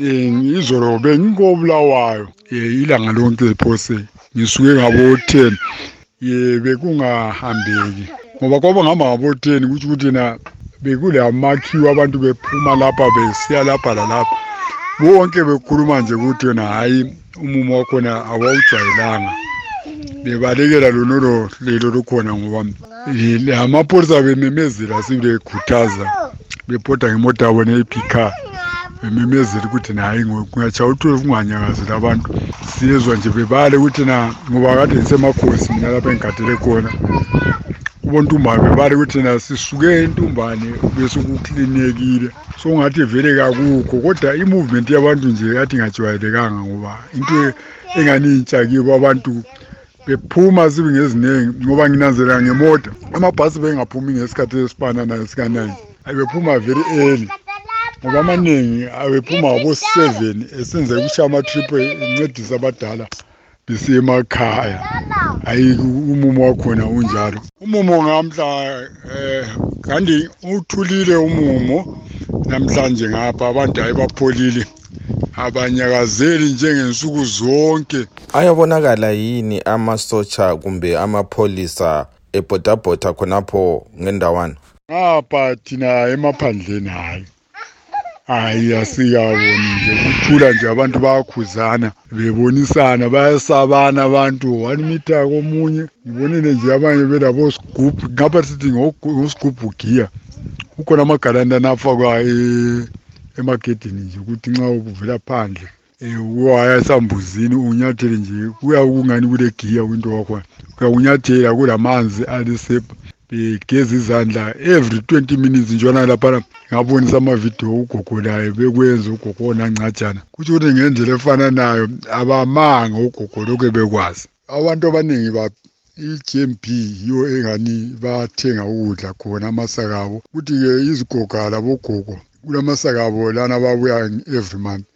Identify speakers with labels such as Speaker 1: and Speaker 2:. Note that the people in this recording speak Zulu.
Speaker 1: um izolo bengikobulawayo ilanga lonke phose ngisuke ngabo-ten ye bekungahambeki. Ngoba kwaba ngihamba ngabo-ten kutsho ukuthi na bekulamakhiwo abantu bephuma lapha besiya lapha lalapha. Bonke bekhuluma nje ukuthi yona hhayi umumo wakhona awawujwayelanga. Bebalekela lonolo lelo lukhona ngoba eh, amapholisa bememezela sibekhuthaza bebhoda ngemota yabo neyiphikha bememezela ukuthi nayi kungatshaya uthole kunganyakazeli abantu. Siyezwa nje bebale ukuthi na ngoba kade ngisemakhosi mina lapha engigadele khona ubontumbane bebale ukuthi na sisuke entumbane besukuklinekile so ngathi vele kakukho kodwa i-movement yabantu nje yathi ingajwayelekanga ngoba into engani intsha kibo abantu bephuma sibe ngeziningi ngoba nginanzelela ngemota. Amabhasi bengaphumi ngesikhathi esifana nayo sika-nine. Abephuma very early. Ngoba amaningi abephuma ngabo-seven esenzeka ukushaya amatrip encedisa abadala besiya emakhaya hayi umumo wakhona unjalo. Umumo ngamhla eh kanti uthulile umumo. Namhlanje ngapha abantu hayi bapholile. Abanyakazeli njengensuku zonke.
Speaker 2: Ayabonakala yini amasotsha kumbe amapholisa ebhodabhoda khonapho ngendawana?
Speaker 1: Ngapha thina emaphandleni hayi. Hayi asikaboni nje. Kuthula nje abantu bayakhuzana bebonisana bayasabana abantu. One meter komunye ngibonile nje abanye belabo sigubhu ngapha sithi ngosigubhu giya. Kukhona amagalantana afakwa e- emagedini nje ukuthi nxa uvela phandle um uwaya esambuzini unyathele nje kuya kungani kule giya kwinto wakhona uyakunyathela kulamanzi alisepha begeza izandla every 20 minutes njona laphana ngabonisa amavidiyo ugogo laye bekwenza ugogo onancajana kutsho ukuthi ngendlela efana nayo abamanga ugogo lokhu bekwazi abantu abaningi ba i-GMB yiyo engani bathenga ukudla khona amasaka abo kuthi-ke izigoga labogogo kulamasaka abo lana ababuya every month.